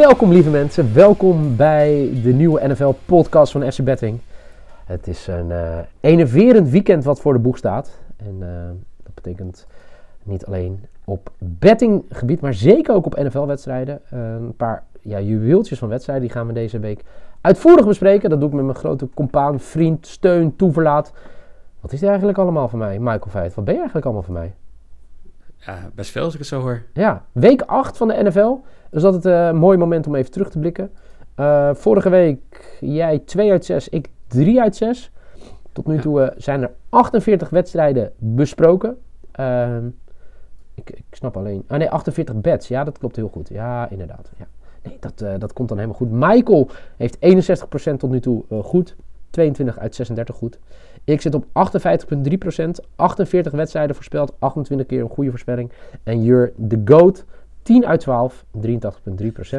Welkom lieve mensen, welkom bij de nieuwe NFL-podcast van FC Betting. Het is een uh, enerverend weekend wat voor de boeg staat. En uh, dat betekent niet alleen op bettinggebied, maar zeker ook op NFL-wedstrijden. Uh, een paar ja, juweeltjes van wedstrijden, die gaan we deze week uitvoerig bespreken. Dat doe ik met mijn grote compaan, vriend, steun, toeverlaat. Wat is er eigenlijk allemaal van mij, Michael Veit? Wat ben je eigenlijk allemaal van mij? Ja, best veel als ik het zo hoor. Ja, week 8 van de NFL. Dus dat het uh, een mooi moment om even terug te blikken. Uh, vorige week jij 2 uit 6, ik 3 uit 6. Tot nu toe uh, zijn er 48 wedstrijden besproken. Ehm, ik, ik, snap alleen. Ah nee, 48 bets. Ja, dat klopt heel goed. Ja, inderdaad. Ja. Nee, dat, dat komt dan helemaal goed. Michael heeft 61% tot nu toe goed. 22 uit 36 goed. Ik zit op 58,3%. 48 wedstrijden voorspeld. 28 keer een goede voorspelling. En Jur, de GOAT. 10 uit 12, 83,3%.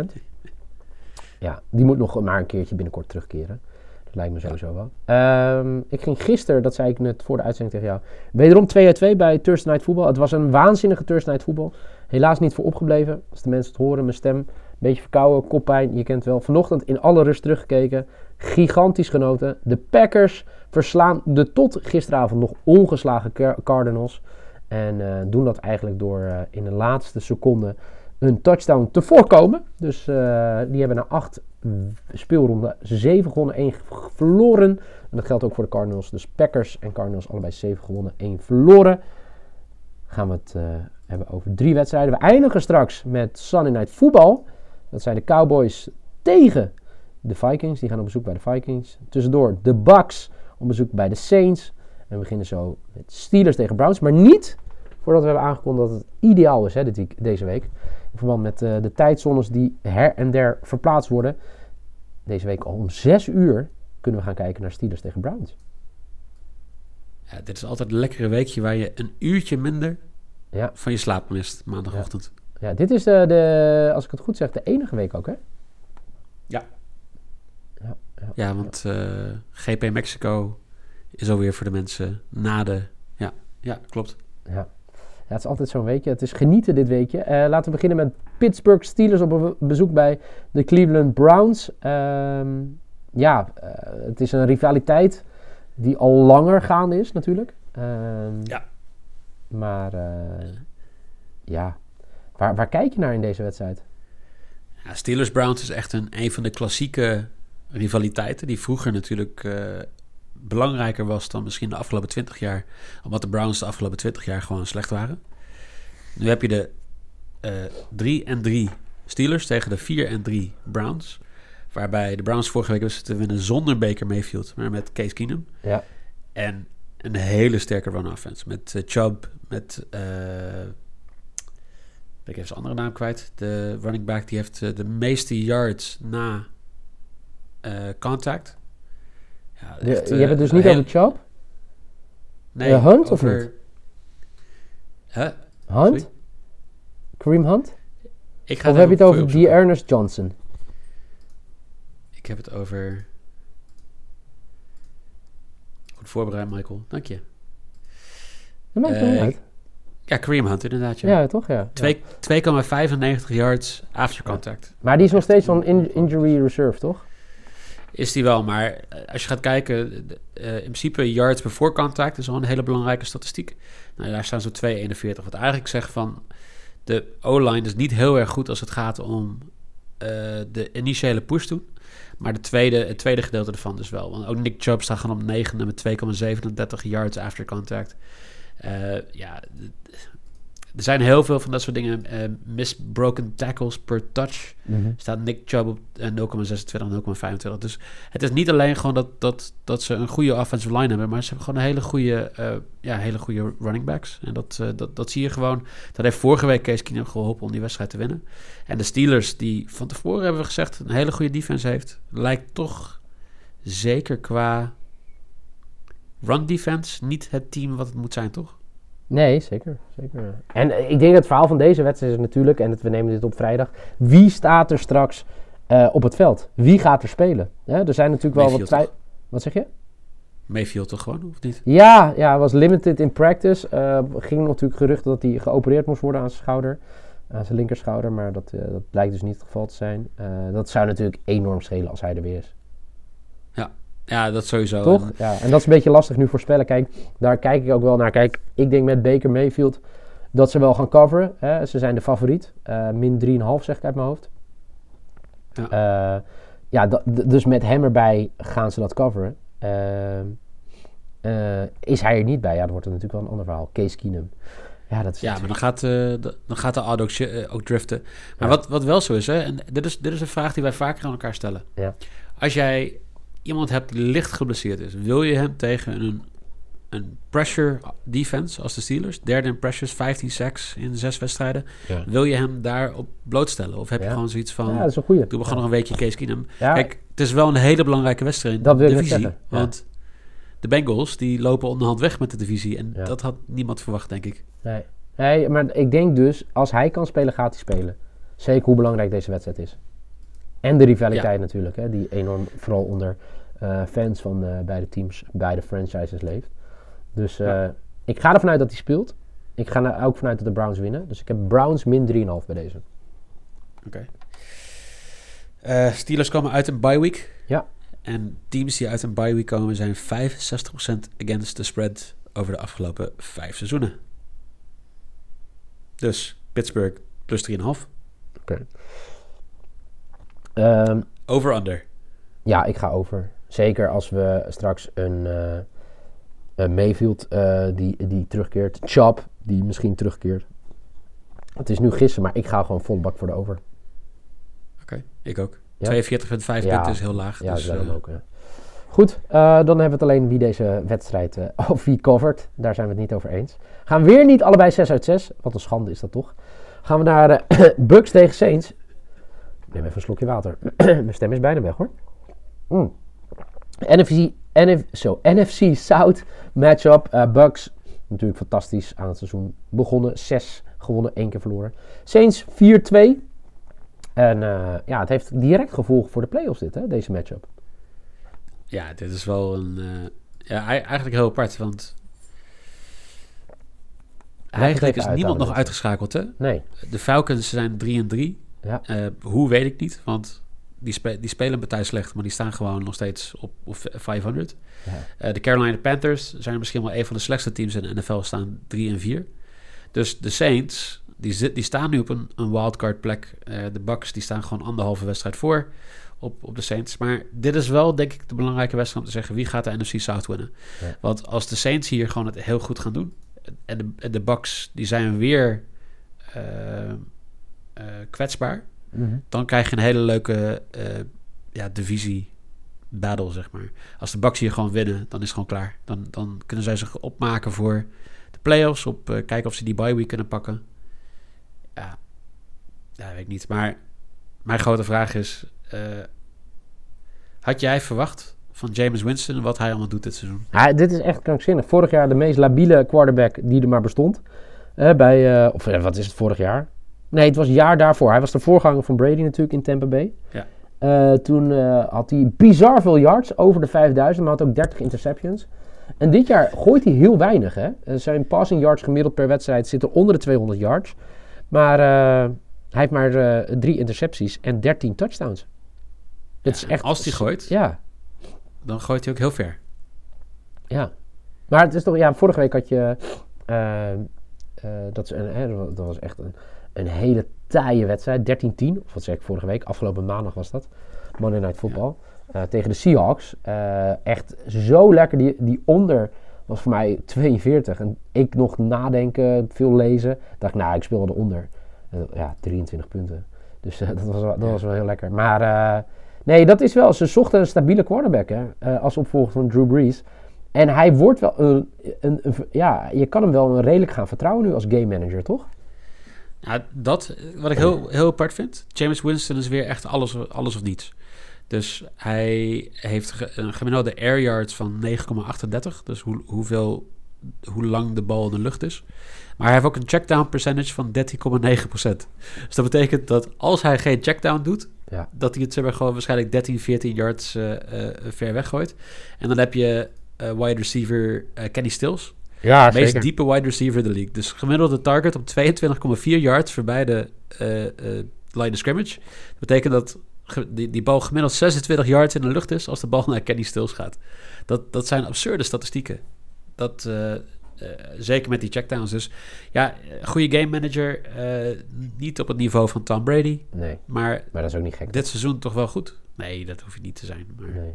Ja, die moet nog maar een keertje binnenkort terugkeren. Dat lijkt me sowieso wel. Um, ik ging gisteren, dat zei ik net voor de uitzending tegen jou, wederom 2 uit 2 bij Thursday Night Football. Het was een waanzinnige Thursday Night Football. Helaas niet voor opgebleven. Als de mensen het horen, mijn stem, een beetje verkouden, koppijn, je kent het wel. Vanochtend in alle rust teruggekeken. Gigantisch genoten. De Packers verslaan de tot gisteravond nog ongeslagen Cardinals. En uh, doen dat eigenlijk door uh, in de laatste seconde een touchdown te voorkomen. Dus uh, die hebben na acht speelronden 7 gewonnen, 1 verloren. En dat geldt ook voor de Cardinals. Dus Packers en Cardinals allebei 7 gewonnen, 1 verloren. Gaan we het hebben over drie wedstrijden. We eindigen straks met Sunday Night Football. Dat zijn de Cowboys tegen de Vikings. Die gaan op bezoek bij de Vikings. Tussendoor de Bucks op bezoek bij de Saints. En we beginnen zo met Steelers tegen Browns. Maar niet voordat we hebben aangekondigd dat het ideaal is hè, dit deze week. In verband met uh, de tijdzones die her en der verplaatst worden. Deze week al om 6 uur kunnen we gaan kijken naar Steelers tegen Browns. Ja, dit is altijd een lekkere weekje waar je een uurtje minder ja. van je slaap mist maandagochtend. Ja, ja dit is de, de, als ik het goed zeg, de enige week ook hè? Ja. Ja, ja, ja want uh, GP Mexico is alweer voor de mensen na de... Ja, ja klopt. Ja. Ja, het is altijd zo'n weekje. Het is genieten dit weekje. Uh, laten we beginnen met Pittsburgh Steelers op een bezoek bij de Cleveland Browns. Uh, ja, uh, het is een rivaliteit die al langer gaande is natuurlijk. Ehm, ja. Maar ja, waar, waar kijk je naar in deze wedstrijd? Ja, Steelers Browns is echt een, een van de klassieke rivaliteiten die vroeger natuurlijk belangrijker was dan misschien de afgelopen 20 jaar. Omdat de Browns de afgelopen 20 jaar gewoon slecht waren. Nu heb je de uh, 3 en 3 Steelers tegen de 4 en 3 Browns. Waarbij de Browns vorige week was te winnen zonder Baker Mayfield, maar met Case Keenum. Ja. En een hele sterke run offense. Met uh, Chubb, met. Uh, ik even zijn andere naam kwijt. De running back die heeft uh, de meeste yards na contact. Ja, je, echt, je hebt het dus niet over Chubb? Nee, uh, Hunt over... of niet? Huh? Hunt? Sorry? Kareem Hunt? Ik ga of heb je het over die Ernest Johnson? Ik heb het over... Goed voorbereid, Michael. Dank je. Dat maakt uh, niet uit. Ja, Kareem Hunt inderdaad. Ja, ja toch? Ja. 2,95 yards after contact. Maar die is nog steeds van in injury reserve, toch? Is die wel, maar als je gaat kijken, uh, in principe yards before contact is al een hele belangrijke statistiek. Nou, daar staan zo 2,41. Wat eigenlijk zegt van de O-line is niet heel erg goed als het gaat om uh, de initiële push doen. Maar de tweede, het tweede gedeelte ervan dus wel. Want ook Nick Chubb staat gewoon op 9 met 2,37 yards after contact. Ja, er zijn heel veel van dat soort dingen. misbroken tackles per touch. Mhm. Staat Nick Chubb op eh, 0,26 en 0,25. Dus het is niet alleen gewoon dat, dat, dat ze een goede offensive line hebben, maar ze hebben gewoon een hele goede, eh, ja, hele goede running backs. En dat, eh, dat, dat zie je gewoon. Dat heeft vorige week Case Keenum geholpen om die wedstrijd te winnen. En de Steelers, die van tevoren hebben we gezegd een hele goede defense heeft, lijkt toch zeker qua run defense niet het team wat het moet zijn, toch? Nee, zeker, zeker. En eh, ik denk dat het verhaal van deze wedstrijd is natuurlijk, en dat we nemen dit op vrijdag, wie staat er straks eh, op het veld? Wie gaat er spelen? Er zijn natuurlijk wel wat Mayfield? Wat zeg je? Mayfield toch gewoon, of niet? Ja, ja, was limited in practice. Eh ging natuurlijk geruchten dat hij geopereerd moest worden aan zijn schouder. Aan zijn linkerschouder, maar dat, dat blijkt dus niet het geval te zijn. Dat zou natuurlijk enorm schelen als hij er weer is. Ja, dat sowieso. Toch? En- Ja, en dat is een beetje lastig nu voorspellen. Kijk, daar kijk ik ook wel naar. Kijk, ik denk met Baker Mayfield dat ze wel gaan coveren. Hè. Ze zijn de favoriet. Eh, min 3,5 zeg ik uit mijn hoofd. Ja. Ja, ja dus met hem erbij gaan ze dat coveren. Eh, is hij er niet bij? Ja, dan wordt het natuurlijk wel een ander verhaal. Case Keenum. Ja, dat is Ja, maar dan gaat, eh, dan gaat de auto ook, eh, driften. Maar Ja. wat, wat wel zo is, hè, en dit is, dit is een vraag die wij vaker aan elkaar stellen. Ja. Als jij iemand hebt die licht geblesseerd is, wil je hem tegen een, een pressure defense als de Steelers, derde in pressures, 15 sacks in zes wedstrijden, Ja. wil je hem daarop blootstellen? Of heb je gewoon zoiets van, Ja, dat is een goeie. doe we gewoon nog een weekje Case Keenum? Ja, Kijk, het is wel een hele belangrijke wedstrijd in Dat wil de divisie. Want de Bengals, die lopen onderhand weg met de divisie. En Ja. dat had niemand verwacht, denk ik. nee. nee, maar ik denk dus, als hij kan spelen, gaat hij spelen. Zeker hoe belangrijk deze wedstrijd is. En de rivaliteit natuurlijk, hè, die enorm vooral onder eh, fans van eh, beide teams, beide franchises leeft. Dus eh, Ja. ik ga ervan uit dat hij speelt. Ik ga er ook vanuit dat de Browns winnen. Dus ik heb Browns min 3,5 bij deze. Oké. Steelers komen uit een bye week. Ja. En teams die uit een bye week komen zijn 65% against the spread over de afgelopen vijf seizoenen. Dus Pittsburgh plus 3,5. Ehm, Over-under. ja, ik ga over. Zeker als we straks een, een Mayfield eh, die, die terugkeert. Chop die misschien terugkeert. Het is nu gissen, maar ik ga gewoon volle bak voor de over. Oké, ik ook. Ja? 42,5 Ja. punten is heel laag. Ja, dus, daarom eh, ook. Ja. Goed, dan hebben we het alleen wie deze wedstrijd, of wie covert. Daar zijn we het niet over eens. Gaan we weer niet allebei 6 uit 6. Wat een schande is dat toch. Gaan we naar eh Bucks tegen Saints. Ik neem even een slokje water. Mijn stem is bijna weg hoor. Mm. NFC, NF, zo, NFC South matchup. eh Bucks, natuurlijk fantastisch aan het seizoen begonnen. 6 gewonnen, 1 keer verloren. Saints 4-2. En eh, ja, het heeft direct gevolgen voor de playoffs dit, hè, deze matchup. Ja, dit is wel een... eh, ja, ei- eigenlijk heel apart, want... Eigenlijk is niemand nog uitgeschakeld, hè? Nee. De Falcons zijn 3 en 3. Ja. Eh, hoe weet ik niet, want die, spe- die spelen een partij slecht, maar die staan gewoon nog steeds op, op 500. Ja. Eh, de Carolina Panthers zijn misschien wel een van de slechtste teams in de NFL, staan 3 en 4. Dus de Saints, die, zit, die staan nu op een, een wildcard plek. Eh, de Bucks, die staan gewoon anderhalve wedstrijd voor op, op de Saints. Maar dit is wel, denk ik, de belangrijke wedstrijd om te zeggen wie gaat de NFC South winnen. Ja. Want als de Saints hier gewoon het heel goed gaan doen en de, de Bucks, die zijn weer eh, kwetsbaar Mhm. dan krijg je een hele leuke eh, ja, divisie battle, zeg maar. Als de Bucks hier gewoon winnen, dan is het gewoon klaar. Dan, dan kunnen zij zich opmaken voor de playoffs, op eh, kijken of ze die bye week kunnen pakken. Ja, ja weet ik niet. Maar mijn grote vraag is, had jij verwacht van James Winston wat hij allemaal doet dit seizoen? Ja, dit is echt krankzinnig. Vorig jaar de meest labiele quarterback die er maar bestond. Bij, of wat is het vorig jaar? Nee, het was het jaar daarvoor. Hij was de voorganger van Brady natuurlijk in Tampa Bay. Ja. Eh, toen eh, had hij bizar veel yards, over de 5000, maar had ook 30 interceptions. En dit jaar gooit hij heel weinig. Hè? Eh, zijn passing yards gemiddeld per wedstrijd zitten onder de 200 yards. Maar hij heeft maar drie intercepties en 13 touchdowns. Dit is echt, als hij gooit, Ja, dan gooit hij ook heel ver. Ja. Maar het is toch, ja, vorige week had je, eh, dat, is een, dat was echt een, een hele taaie wedstrijd, 13-10, of wat zeg ik vorige week, afgelopen maandag was dat, Monday Night Football, eh, tegen de Seahawks. Eh, echt zo lekker, die, die onder was voor mij 42. En ik nog nadenken, veel lezen. dacht ik, nou, ik speel wel eronder. En, ja, 23 punten. Dus dat, was, wel- dat was wel heel lekker. Maar nee, dat is wel. Ze zochten een stabiele quarterback hè, als opvolger van Drew Brees. En hij wordt wel een, een, een- Ja, je kan hem wel redelijk gaan vertrouwen nu als game manager, toch? Ja, dat, wat ik heel, heel apart vind. James Winston is weer echt alles, alles of niets. Dus hij heeft een gemiddelde air yards van 9,38. Dus hoe, hoeveel, hoe lang de bal in de lucht is. Maar hij heeft ook een checkdown percentage van 13,9%. Dus dat betekent dat als hij geen checkdown doet... Ja. dat hij het zeg maar, gewoon waarschijnlijk 13, 14 yards eh, eh, ver weggooit. En dan heb je eh, wide receiver eh, Kenny Stills. Ja, meest diepe wide receiver in de league. Dus gemiddelde target op 22,4 yards voorbij de eh, line of scrimmage. Dat betekent dat die, die bal gemiddeld 26 yards in de lucht is als de bal naar Kenny Stills gaat. Dat, dat zijn absurde statistieken. Dat, zeker met die checkdowns. Dus ja, goede game manager. niet op het niveau van Tom Brady. Nee, Maar maar dat is ook niet gek. dit seizoen toch wel goed. Nee, dat hoef je niet te zijn. Maar Nee.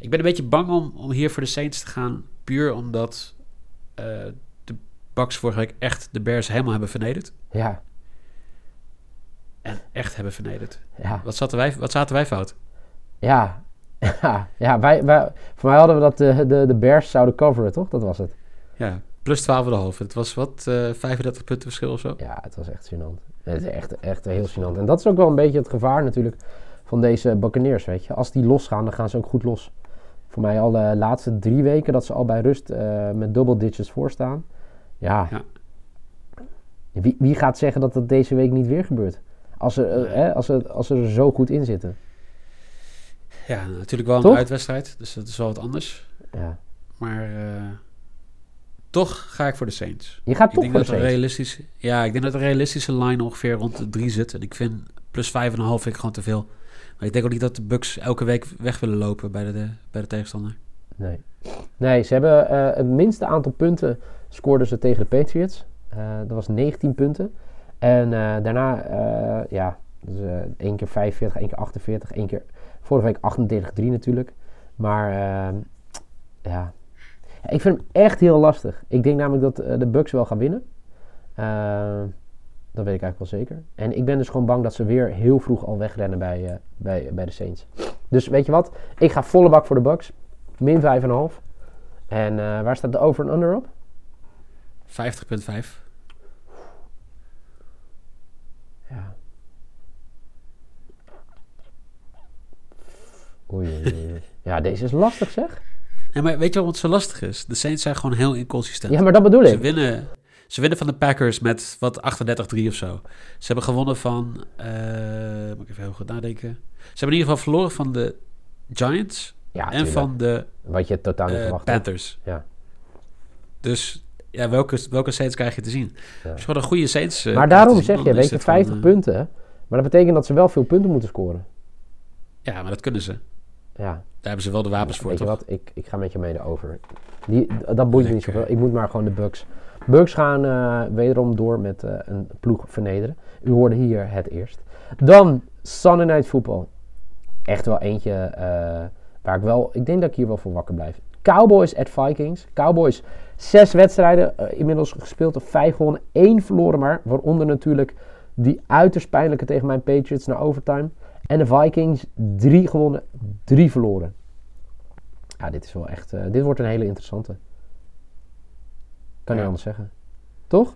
Ik ben een beetje bang om, om hier voor de Saints te gaan. Puur omdat eh, de Bucks vorige week echt de Bears helemaal hebben vernederd. Ja, En echt hebben vernederd. ja, Wat zaten wij, wat zaten wij fout? ja. Ja, ja wij, wij, voor mij hadden we dat de, de, de Bears zouden coveren, toch? Dat was het. Ja, plus 12,5. Het was wat, eh 35 punten verschil of zo. Ja, het was echt gênant. Het is echt, echt heel gênant. En dat is ook wel een beetje het gevaar natuurlijk van deze Buccaneers, weet je. Als die losgaan, dan gaan ze ook goed los. Voor mij al de laatste drie weken dat ze al bij rust eh, met double digits voorstaan. Ja. Ja. Wie, wie gaat zeggen dat dat deze week niet weer gebeurt? Als ze, eh, hè, als ze, als ze er zo goed in zitten. Ja, natuurlijk wel een uitwedstrijd. Dus dat is wel wat anders. Ja. Maar eh, toch ga ik voor de Saints. Je gaat Ik toch denk voor dat de realistische, ja, ik denk dat een realistische line ongeveer rond de 3 zit. En ik vind plus 5,5 vind ik gewoon te veel. Maar ik denk ook niet dat de Bucks elke week weg willen lopen bij de, bij de tegenstander. Nee. Nee, ze hebben eh, het minste aantal punten scoorden ze tegen de Patriots. Eh, dat was 19 punten. En eh, daarna, ja, dus, één keer 45, één keer 48, één keer vorige week 38-3 natuurlijk. Maar ja. Ik vind hem echt heel lastig. Ik denk namelijk dat de Bucks wel gaan winnen. Dat weet ik eigenlijk wel zeker. En ik ben dus gewoon bang dat ze weer heel vroeg al wegrennen bij, eh, bij, bij de Saints. Dus weet je wat? Ik ga volle bak voor de Bucks. Min 5,5. En eh, waar staat de over en under op? 50,5. Ja. Oei, oei, oei. Ja, deze is lastig zeg. Ja, maar weet je wat zo lastig is? De Saints zijn gewoon heel inconsistent. Ja, maar dat bedoel Ze ik. winnen, ze winnen van de Packers met wat 38-3 of zo. Ze hebben gewonnen van... eh, moet ik even heel goed nadenken. Ze hebben in ieder geval verloren van de Giants Ja, en tuurlijk. van de Wat je totaal niet eh, verwacht. Panthers. Ja. Dus ja, welke, welke Saints krijg je te zien? Ja. Als je gewoon een goede Saints... eh, Maar daarom zeg je, is weet je, het van, 50 eh, punten. Maar dat betekent dat ze wel veel punten moeten scoren. Ja, maar dat kunnen ze. Ja, Daar hebben ze wel de wapens voor, weet je toch? wat? Ik, ik ga met je mee over. Die, dat boeit me niet zoveel. Ik moet maar gewoon de Bucks. Bucks gaan eh, wederom door met eh, een ploeg vernederen. U hoorde hier het eerst. Dan Sunday Night Football. Echt wel eentje eh, waar ik wel... Ik denk dat ik hier wel voor wakker blijf. Cowboys at Vikings. Cowboys, zes wedstrijden inmiddels gespeeld. Vijf gewonnen, één verloren maar. Waaronder natuurlijk die uiterst pijnlijke tegen mijn Patriots naar overtime. En de Vikings, drie gewonnen, drie verloren. Ja, dit is wel echt... dit wordt een hele interessante. Kan niet anders zeggen. Toch?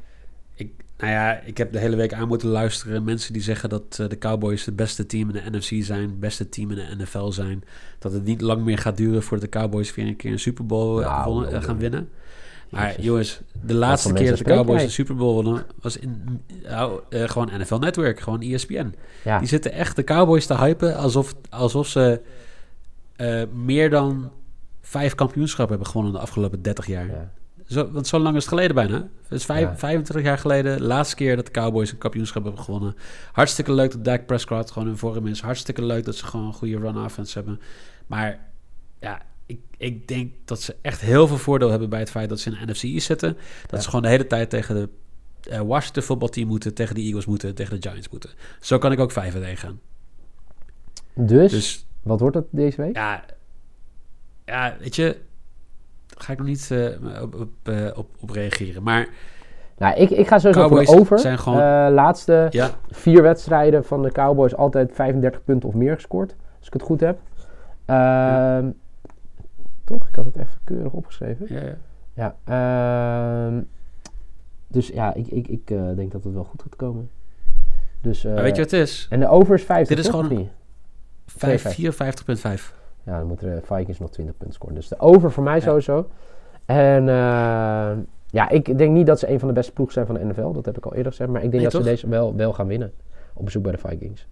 Ik, nou ja, ik heb de hele week aan moeten luisteren. Mensen die zeggen dat eh, de Cowboys het beste team in de NFC zijn. Het beste team in de NFL zijn. Dat het niet lang meer gaat duren voordat de Cowboys weer een keer een Super Bowl eh, Nou, eh, nou, gaan nou. winnen. Maar Jezus. jongens, de laatste keer dat de Cowboys een Super Bowl wonnen was in eh, gewoon NFL Network, gewoon ESPN. Ja. Die zitten echt de Cowboys te hypen alsof, alsof ze meer dan vijf kampioenschappen hebben gewonnen de afgelopen 30 jaar. ja. Zo, want zo lang is het geleden bijna. Het is vijf, Ja. 25 jaar geleden. De laatste keer dat de Cowboys een kampioenschap hebben gewonnen. Hartstikke leuk dat Dak Prescott gewoon hun vorm is. Hartstikke leuk dat ze gewoon een goede run offense hebben. Maar ja, ik, ik denk dat ze echt heel veel voordeel hebben bij het feit dat ze in de NFC East zitten. Dat Ja. ze gewoon de hele tijd tegen de eh, Washington voetbalteam moeten, tegen de Eagles moeten, tegen de Giants moeten. Zo kan ik ook vijf tegen gaan. Dus, Dus wat wordt het deze week? ja, ja, weet je ga ik nog niet eh, op, eh, op, op, reageren. Maar nou, ik, ik ga sowieso Cowboys voor de over. Zijn gewoon... Eh, laatste ja. vier wedstrijden van de Cowboys altijd 35 punten of meer gescoord. Als ik het goed heb. Ehm, toch? Ik had het even keurig opgeschreven. Ja, ja. ja ehm, dus ja, ik, ik, ik denk dat het wel goed gaat komen. Dus, weet je wat het is? En de over is 50. Dit is gewoon 54,5. Ja, dan moeten de Vikings nog 20 punten scoren. Dus de over voor mij Ja. sowieso. En eh, ja, ik denk niet dat ze een van de beste ploegen zijn van de NFL. Dat heb ik al eerder gezegd. Maar ik denk Nee, dat toch? ze deze wel, wel gaan winnen. Op bezoek bij de Vikings.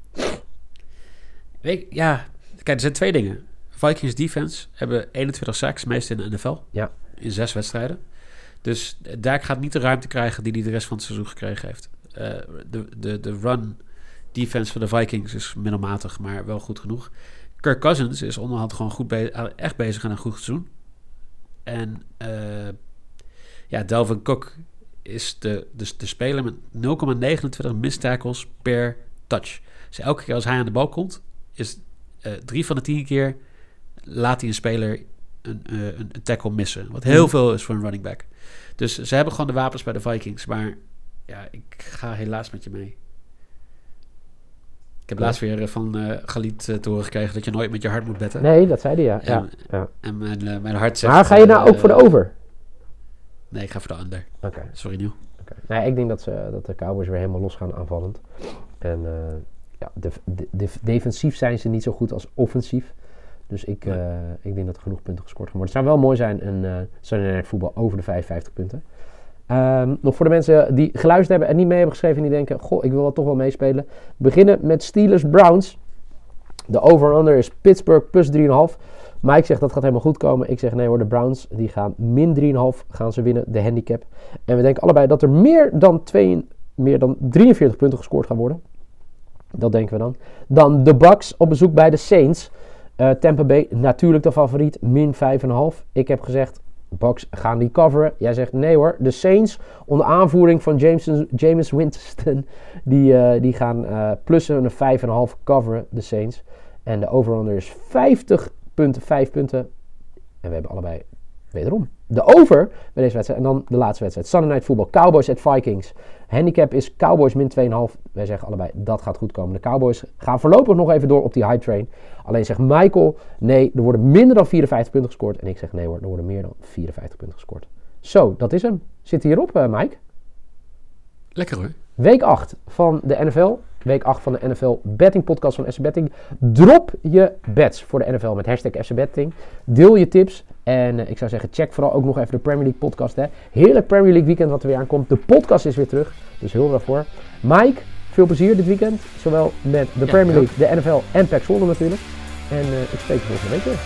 Weet ja, kijk, er zijn twee dingen. Vikings defense hebben 21 sacks, meest in de NFL. Ja. In zes wedstrijden. Dus daar gaat niet de ruimte krijgen die hij de rest van het seizoen gekregen heeft. Eh, de, de, de run defense van de Vikings is middelmatig, maar wel goed genoeg. Kirk Cousins is onderhand gewoon goed be- echt bezig aan een goed seizoen. En eh, ja, Delvin Cook is de, de, de speler met 0,29 missed tackles per touch. Dus elke keer als hij aan de bal komt, is eh, drie van de tien keer laat hij een speler een, eh, een, een tackle missen. Wat heel Mhm. veel is voor een running back. Dus ze hebben gewoon de wapens bij de Vikings. Maar ja, ik ga helaas met je mee. Ik heb laatst weer eh, van eh Galit eh, te horen gekregen dat je nooit met je hart moet betten. Nee, dat zei hij ja. En, ja. en mijn, mijn hart zegt... Maar ga je nou ook voor de over? Nee, ik ga voor de under. Oké. Sorry, Nieuw. oké. Nee, ik denk dat, ze, dat de Cowboys weer helemaal los gaan aanvallend. En ja, def- de- def- defensief zijn ze niet zo goed als offensief. Dus ik, Nee. ik denk dat er genoeg punten gescoord gaan worden. Het zou wel mooi zijn, een uh, Sunday Night voetbal over de 55 punten. Ehm, nog voor de mensen die geluisterd hebben en niet mee hebben geschreven en die denken, goh, ik wil wel toch wel meespelen. Beginnen met Steelers Browns. De over-under is Pittsburgh plus 3,5. Mike zegt dat gaat helemaal goed komen. Ik zeg nee hoor, de Browns die gaan min 3,5 gaan ze winnen, de handicap. En we denken allebei dat er meer dan, twee, meer dan 43 punten gescoord gaan worden. Dat denken we dan. Dan de Bucks op bezoek bij de Saints. Eh, Tampa Bay natuurlijk de favoriet, min 5,5. Ik heb gezegd, Bucks gaan die coveren. Jij zegt nee hoor. De Saints onder aanvoering van James, James Winston, die, eh, die gaan eh plussen een 5,5 coveren, de Saints. En de over-under is 50 punten, 5 punten. En we hebben allebei wederom de over bij deze wedstrijd. En dan de laatste wedstrijd. Sunday Night Football. Cowboys at Vikings. Handicap is Cowboys min 2,5. Wij zeggen allebei dat gaat goed komen. De Cowboys gaan voorlopig nog even door op die hype train. Alleen zegt Michael nee, er worden minder dan 54 punten gescoord. En ik zeg nee hoor, er worden meer dan 54 punten gescoord. Zo, dat is hem. Zit hierop, uh, Mike? Lekker hoor. Week 8 van de NFL. Week 8 van de NFL Betting Podcast van FC Betting. Drop je bets voor de NFL met hashtag FC Betting. Deel je tips. En uh, ik zou zeggen, check vooral ook nog even de Premier League podcast. Hè. Heerlijk Premier League weekend wat er weer aankomt. De podcast is weer terug. Dus heel daarvoor. Mike, veel plezier dit weekend. Zowel met de Ja, Premier. League, de NFL en PAX Zwolle natuurlijk. En uh, ik spreek je volgende week weer.